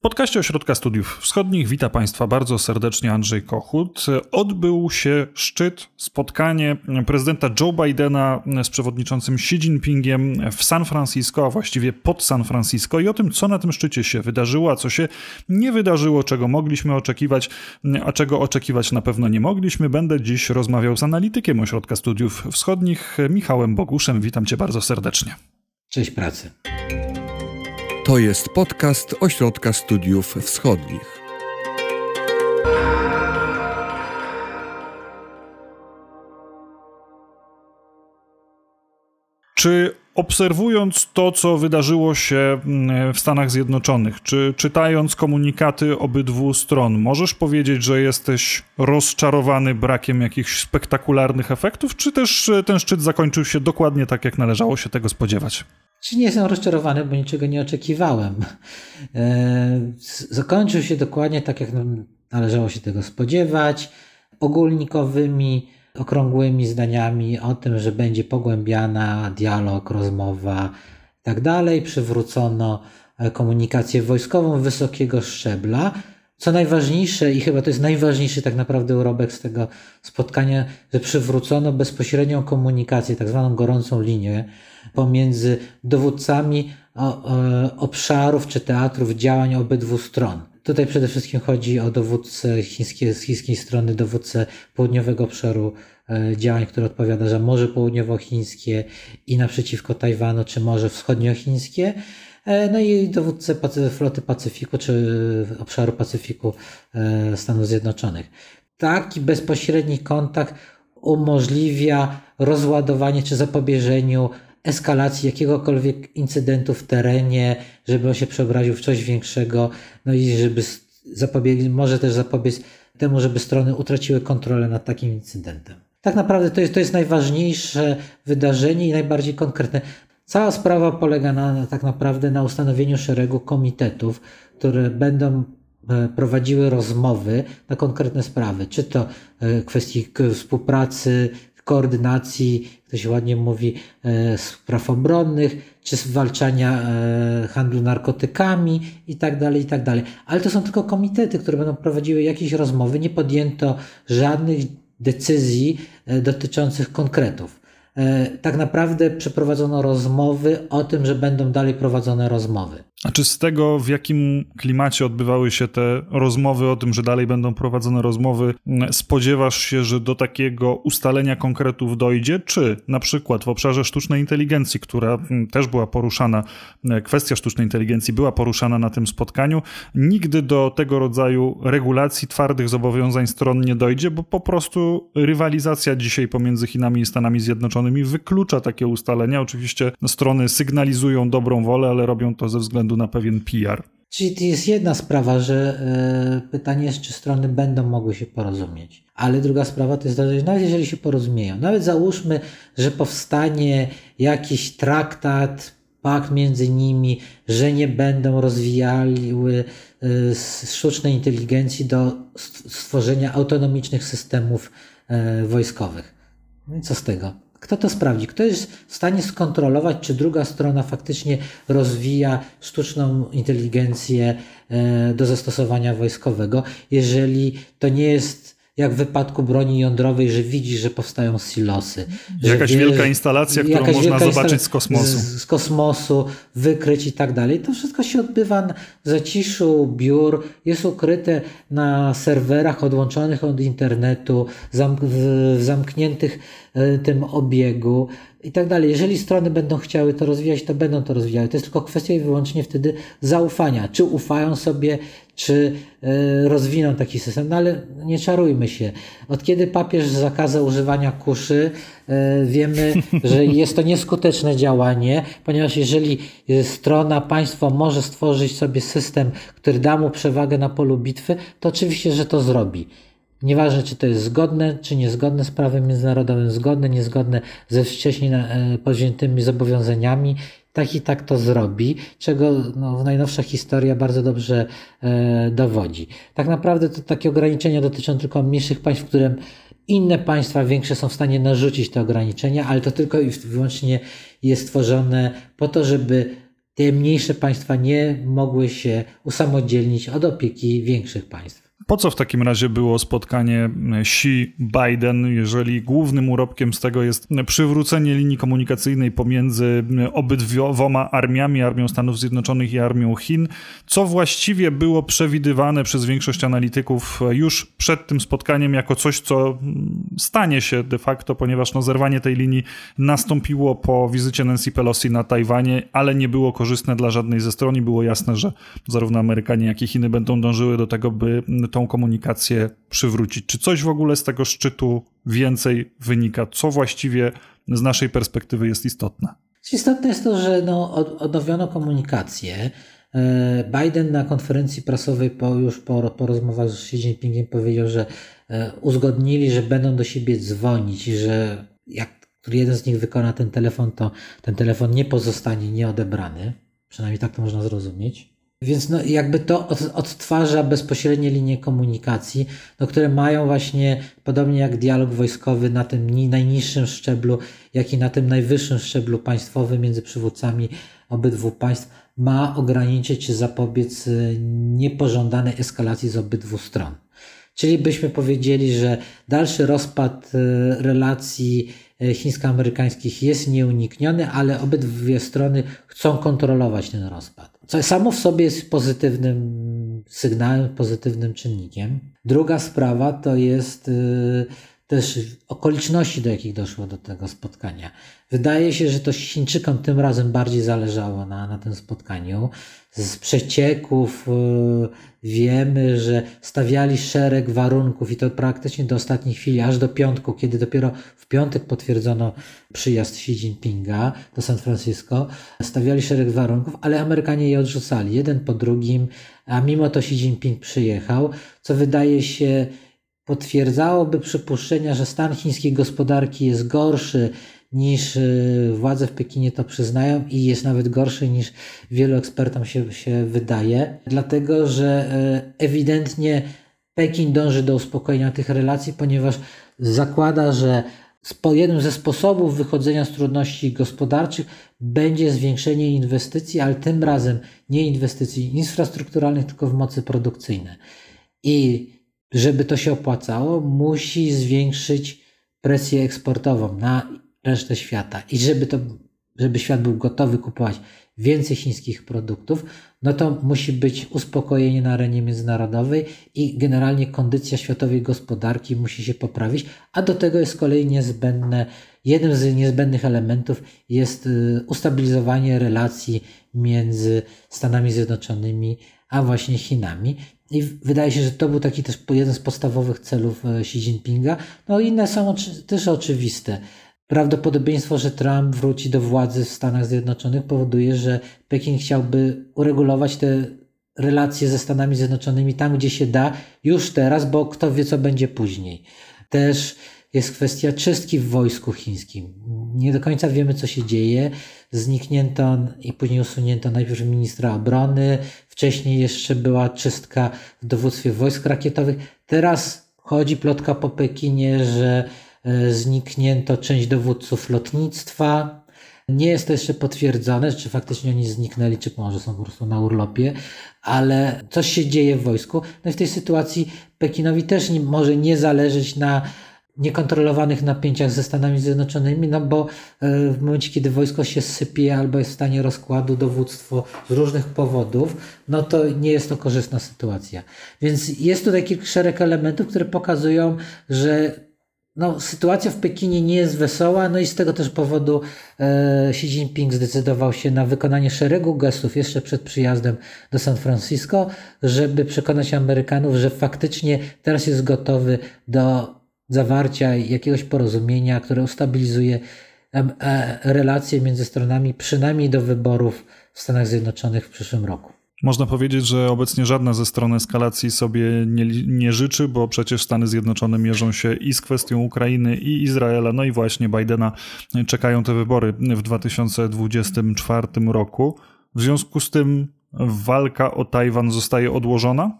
Podcaście Ośrodka Studiów Wschodnich wita Państwa bardzo serdecznie Andrzej Kochut. Odbył się szczyt, spotkanie prezydenta Joe Bidena z przewodniczącym Xi Jinpingiem w San Francisco, a właściwie pod San Francisco i o tym, co na tym szczycie się wydarzyło, a co się nie wydarzyło, czego mogliśmy oczekiwać, a czego oczekiwać na pewno nie mogliśmy. Będę dziś rozmawiał z analitykiem Ośrodka Studiów Wschodnich, Michałem Boguszem. Witam Cię bardzo serdecznie. Cześć pracy. To jest podcast Ośrodka Studiów Wschodnich. Czy obserwując to, co wydarzyło się mm, w Stanach Zjednoczonych, czy czytając komunikaty obydwu stron, możesz powiedzieć, że jesteś rozczarowany brakiem jakichś spektakularnych efektów, czy też e, ten szczyt zakończył się dokładnie tak, jak należało się tego spodziewać? Czy nie jestem rozczarowany, bo niczego nie oczekiwałem. E, zakończył się dokładnie tak, jak należało się tego spodziewać, ogólnikowymi, okrągłymi zdaniami o tym, że będzie pogłębiana dialog, rozmowa i tak dalej. Przywrócono komunikację wojskową wysokiego szczebla. Co najważniejsze, i chyba to jest najważniejszy tak naprawdę urobek z tego spotkania, że przywrócono bezpośrednią komunikację, tak zwaną gorącą linię pomiędzy dowódcami obszarów czy teatrów działań obydwu stron. Tutaj przede wszystkim chodzi o dowódcę chińskie, z chińskiej strony, dowódcę południowego obszaru e, działań, który odpowiada za Morze Południowochińskie i naprzeciwko Tajwanu, czy Morze Wschodniochińskie. E, no i dowódcę floty Pacyfiku, czy obszaru Pacyfiku e, Stanów Zjednoczonych. Taki bezpośredni kontakt umożliwia rozładowanie czy zapobieżeniu eskalacji jakiegokolwiek incydentu w terenie, żeby on się przeobraził w coś większego, no i żeby zapobiec, może też zapobiec temu, żeby strony utraciły kontrolę nad takim incydentem. Tak naprawdę to jest, to jest najważniejsze wydarzenie i najbardziej konkretne. Cała sprawa polega na, tak naprawdę na ustanowieniu szeregu komitetów, które będą e, prowadziły rozmowy na konkretne sprawy, czy to e, kwestii współpracy koordynacji, to się ładnie mówi, e, spraw obronnych, czy zwalczania handlu narkotykami i tak dalej, i tak dalej. Ale to są tylko komitety, które będą prowadziły jakieś rozmowy. Nie podjęto żadnych decyzji dotyczących konkretów. Tak naprawdę przeprowadzono rozmowy o tym, że będą dalej prowadzone rozmowy. A czy z tego, w jakim klimacie odbywały się te rozmowy o tym, że dalej będą prowadzone rozmowy, spodziewasz się, że do takiego ustalenia konkretów dojdzie? Czy na przykład w obszarze sztucznej inteligencji, która też była poruszana, e, kwestia sztucznej inteligencji była poruszana na tym spotkaniu, nigdy do tego rodzaju regulacji, twardych zobowiązań stron nie dojdzie, bo po prostu rywalizacja dzisiaj pomiędzy Chinami i Stanami Zjednoczonymi wyklucza takie ustalenia. Oczywiście strony sygnalizują dobrą wolę, ale robią to ze względu względu na pewien PR. Czyli to jest jedna sprawa, że y, pytanie jest, czy strony będą mogły się porozumieć. Ale druga sprawa to jest, że nawet jeżeli się porozumieją, nawet załóżmy, że powstanie jakiś traktat, pakt między nimi, że nie będą rozwijały y, sztucznej inteligencji do stworzenia autonomicznych systemów y, wojskowych. No i co z tego? Kto to sprawdzi? Kto jest w stanie skontrolować, czy druga strona faktycznie rozwija sztuczną inteligencję e, do zastosowania wojskowego, jeżeli to nie jest jak w wypadku broni jądrowej, że widzisz, że powstają silosy. Jakaś wie, wielka instalacja, którą można zobaczyć z kosmosu. Z, z, kosmosu, wykryć i tak dalej. To wszystko się odbywa w zaciszu biur, jest ukryte na serwerach odłączonych od internetu, zamk w zamkniętych e, tym obiegu i tak dalej. Jeżeli strony będą chciały to rozwijać, to będą to rozwijały. To jest tylko kwestia i wyłącznie wtedy zaufania. Czy ufają sobie, czy y, rozwiną taki system. No ale nie czarujmy się. Od kiedy papież zakazał używania kuszy, y, wiemy, że jest to nieskuteczne działanie, ponieważ jeżeli strona, państwo może stworzyć sobie system, który da mu przewagę na polu bitwy, to oczywiście, że to zrobi. Nieważne, czy to jest zgodne, czy niezgodne z prawem międzynarodowym, zgodne, niezgodne ze wcześniej e, powziętymi zobowiązaniami, tak i tak to zrobi, czego no, najnowsza historia bardzo dobrze e, dowodzi. Tak naprawdę to takie ograniczenia dotyczą tylko mniejszych państw, w którym inne państwa większe są w stanie narzucić te ograniczenia, ale to tylko i wyłącznie jest stworzone po to, żeby te mniejsze państwa nie mogły się usamodzielnić od opieki większych państw. Po co w takim razie było spotkanie Xi-Biden, jeżeli głównym urobkiem z tego jest przywrócenie linii komunikacyjnej pomiędzy obydwoma armiami, Armią Stanów Zjednoczonych i Armią Chin, co właściwie było przewidywane przez większość analityków już przed tym spotkaniem jako coś, co stanie się de facto, ponieważ no, zerwanie tej linii nastąpiło po wizycie Nancy Pelosi na Tajwanie, ale nie było korzystne dla żadnej ze stron i było jasne, że zarówno Amerykanie, jak i Chiny będą dążyły do tego, by to tą komunikację przywrócić. Czy coś w ogóle z tego szczytu więcej wynika? Co właściwie z naszej perspektywy jest istotne? Istotne jest to, że no, odnowiono komunikację. E, Biden na konferencji prasowej po, już po, po rozmowach z Xi Jinpingiem powiedział, że e, uzgodnili, że będą do siebie dzwonić i że jak jeden z nich wykona ten telefon, to ten telefon nie pozostanie nieodebrany. Przynajmniej tak to można zrozumieć. Więc no, jakby to odtwarza bezpośrednie linie komunikacji, no, które mają właśnie, podobnie jak dialog wojskowy na tym najniższym szczeblu, jak i na tym najwyższym szczeblu państwowym między przywódcami obydwu państw, ma ograniczyć czy zapobiec y, niepożądanej eskalacji z obydwu stron. Czyli byśmy powiedzieli, że dalszy rozpad y, relacji chińsko-amerykańskich jest nieunikniony, ale obydwie strony chcą kontrolować ten rozpad co samo w sobie jest pozytywnym sygnałem, pozytywnym czynnikiem. Druga sprawa to jest y, też okoliczności, do jakich doszło do tego spotkania. Wydaje się, że to Chińczykom tym razem bardziej zależało na, na tym spotkaniu. Z przecieków y, wiemy, że stawiali szereg warunków i to praktycznie do ostatniej chwili, aż do piątku, kiedy dopiero w piątek potwierdzono przyjazd Xi Jinpinga do San Francisco. Stawiali szereg warunków, ale Amerykanie je odrzucali, jeden po drugim, a mimo to Xi Jinping przyjechał, co wydaje się potwierdzałoby przypuszczenia, że stan chińskiej gospodarki jest gorszy niż y, władze w Pekinie to przyznają i jest nawet gorszy niż wielu ekspertom się, się wydaje, dlatego że y, ewidentnie Pekin dąży do uspokojenia tych relacji, ponieważ zakłada, że jednym ze sposobów wychodzenia z trudności gospodarczych będzie zwiększenie inwestycji, ale tym razem nie inwestycji infrastrukturalnych, tylko w mocy produkcyjne. I żeby to się opłacało, musi zwiększyć presję eksportową na resztę świata. I żeby, to, żeby świat był gotowy kupować więcej chińskich produktów, no to musi być uspokojenie na arenie międzynarodowej i generalnie kondycja światowej gospodarki musi się poprawić, a do tego jest z kolei niezbędne, jednym z niezbędnych elementów jest y, ustabilizowanie relacji między Stanami Zjednoczonymi a właśnie Chinami. I wydaje się, że to był taki też jeden z podstawowych celów e, Xi Jinpinga. No inne są też oczywiste. Prawdopodobieństwo, że Trump wróci do władzy w Stanach Zjednoczonych powoduje, że Pekin chciałby uregulować te relacje ze Stanami Zjednoczonymi tam, gdzie się da, już teraz, bo kto wie, co będzie później. Też jest kwestia czystki w wojsku chińskim. Nie do końca wiemy, co się dzieje. Zniknięto i później usunięto najpierw ministra obrony, wcześniej jeszcze była czystka w dowództwie wojsk rakietowych. Teraz chodzi plotka po Pekinie, że e, zniknięto część dowódców lotnictwa. Nie jest to jeszcze potwierdzone, czy faktycznie oni zniknęli, czy może są po prostu na urlopie, ale coś się dzieje w wojsku. No i w tej sytuacji Pekinowi też nie, może nie zależeć na niekontrolowanych napięciach ze Stanami Zjednoczonymi, no bo e, w momencie, kiedy wojsko się sypie albo jest w stanie rozkładu, dowództwo z różnych powodów, no to nie jest to korzystna sytuacja. Więc jest tutaj kilka szereg elementów, które pokazują, że no, sytuacja w Pekinie nie jest wesoła, no i z tego też powodu e, Xi Jinping zdecydował się na wykonanie szeregu gestów jeszcze przed przyjazdem do San Francisco, żeby przekonać Amerykanów, że faktycznie teraz jest gotowy do zawarcia jakiegoś porozumienia, które ustabilizuje e, relacje między stronami, przynajmniej do wyborów w Stanach Zjednoczonych w przyszłym roku. Można powiedzieć, że obecnie żadna ze stron eskalacji sobie nie, nie, życzy, bo przecież Stany Zjednoczone mierzą się i z kwestią Ukrainy, i Izraela, no i właśnie Bidena czekają te wybory w 2024 roku. W związku z tym walka o Tajwan zostaje odłożona?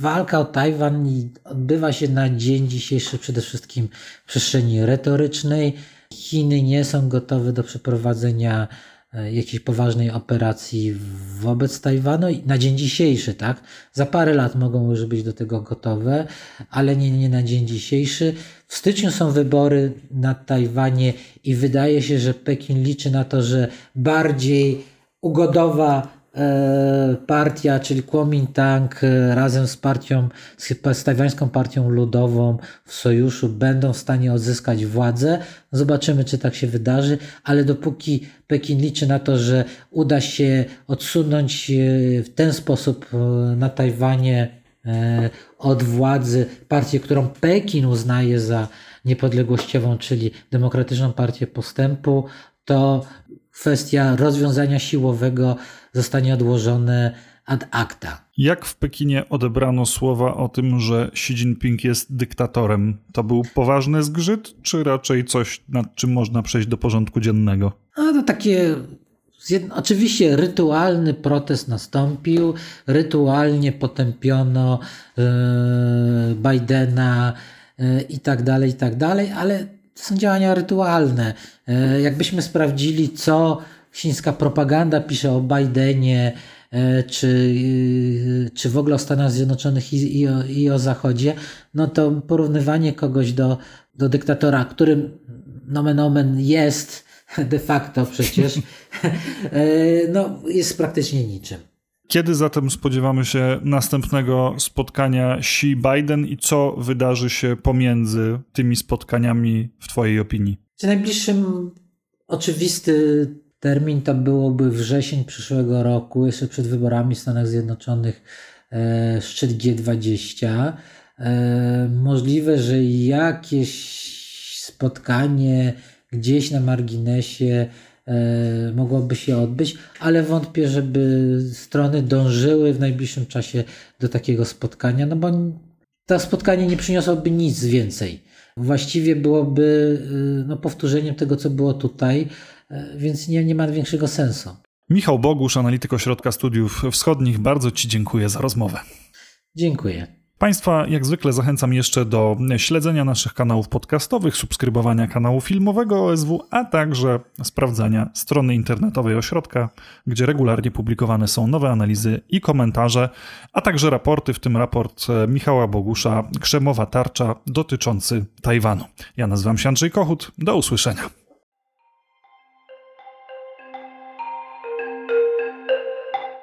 Walka o Tajwan odbywa się na dzień dzisiejszy przede wszystkim w przestrzeni retorycznej. Chiny nie są gotowe do przeprowadzenia e, jakiejś poważnej operacji wobec Tajwanu na dzień dzisiejszy, tak? Za parę lat mogą już być do tego gotowe, ale nie, nie na dzień dzisiejszy. W styczniu są wybory na Tajwanie i wydaje się, że Pekin liczy na to, że bardziej ugodowa partia, czyli Kuomintang e, razem z partią, z tajwańską partią ludową w sojuszu będą w stanie odzyskać władzę. Zobaczymy, czy tak się wydarzy, ale dopóki Pekin liczy na to, że uda się odsunąć e, w ten sposób na Tajwanie od władzy partię, którą Pekin uznaje za niepodległościową, czyli Demokratyczną Partię Postępu, to kwestia rozwiązania siłowego zostanie odłożone ad acta. Jak w Pekinie odebrano słowa o tym, że Xi Jinping jest dyktatorem? To był poważny zgrzyt, czy raczej coś, nad czym można przejść do porządku dziennego? No to takie Oczywiście rytualny protest nastąpił, rytualnie potępiono yy, Bidena yy, i tak dalej, i tak dalej, ale to są działania rytualne. Yy, jakbyśmy sprawdzili, co chińska propaganda pisze o Bidenie, e, czy, e, czy w ogóle o Stanach Zjednoczonych i, i, o, i o Zachodzie, no to porównywanie kogoś do, do dyktatora, którym nomen omen jest de facto przecież, e, no, jest praktycznie niczym. Kiedy zatem spodziewamy się następnego spotkania Xi-Biden i co wydarzy się pomiędzy tymi spotkaniami w Twojej opinii? W najbliższym oczywisty Termin to byłoby wrzesień przyszłego roku, jeszcze przed wyborami w Stanach Zjednoczonych, e, szczyt G20. E, możliwe, że jakieś spotkanie gdzieś na marginesie mogłoby się odbyć, ale wątpię, żeby strony dążyły w najbliższym czasie do takiego spotkania, no bo to spotkanie nie przyniosłoby nic więcej. Właściwie byłoby no, powtórzeniem tego, co było tutaj, E, więc nie, nie ma większego sensu. Michał Bogusz, analityk Ośrodka Studiów Wschodnich, bardzo Ci dziękuję za rozmowę. Dziękuję. Państwa jak zwykle zachęcam jeszcze do śledzenia naszych kanałów podcastowych, subskrybowania kanału filmowego OSW, a także sprawdzania strony internetowej ośrodka, gdzie regularnie publikowane są nowe analizy i komentarze, a także raporty, w tym raport Michała Bogusza Krzemowa Tarcza dotyczący Tajwanu. Ja nazywam się Andrzej Kochut, do usłyszenia.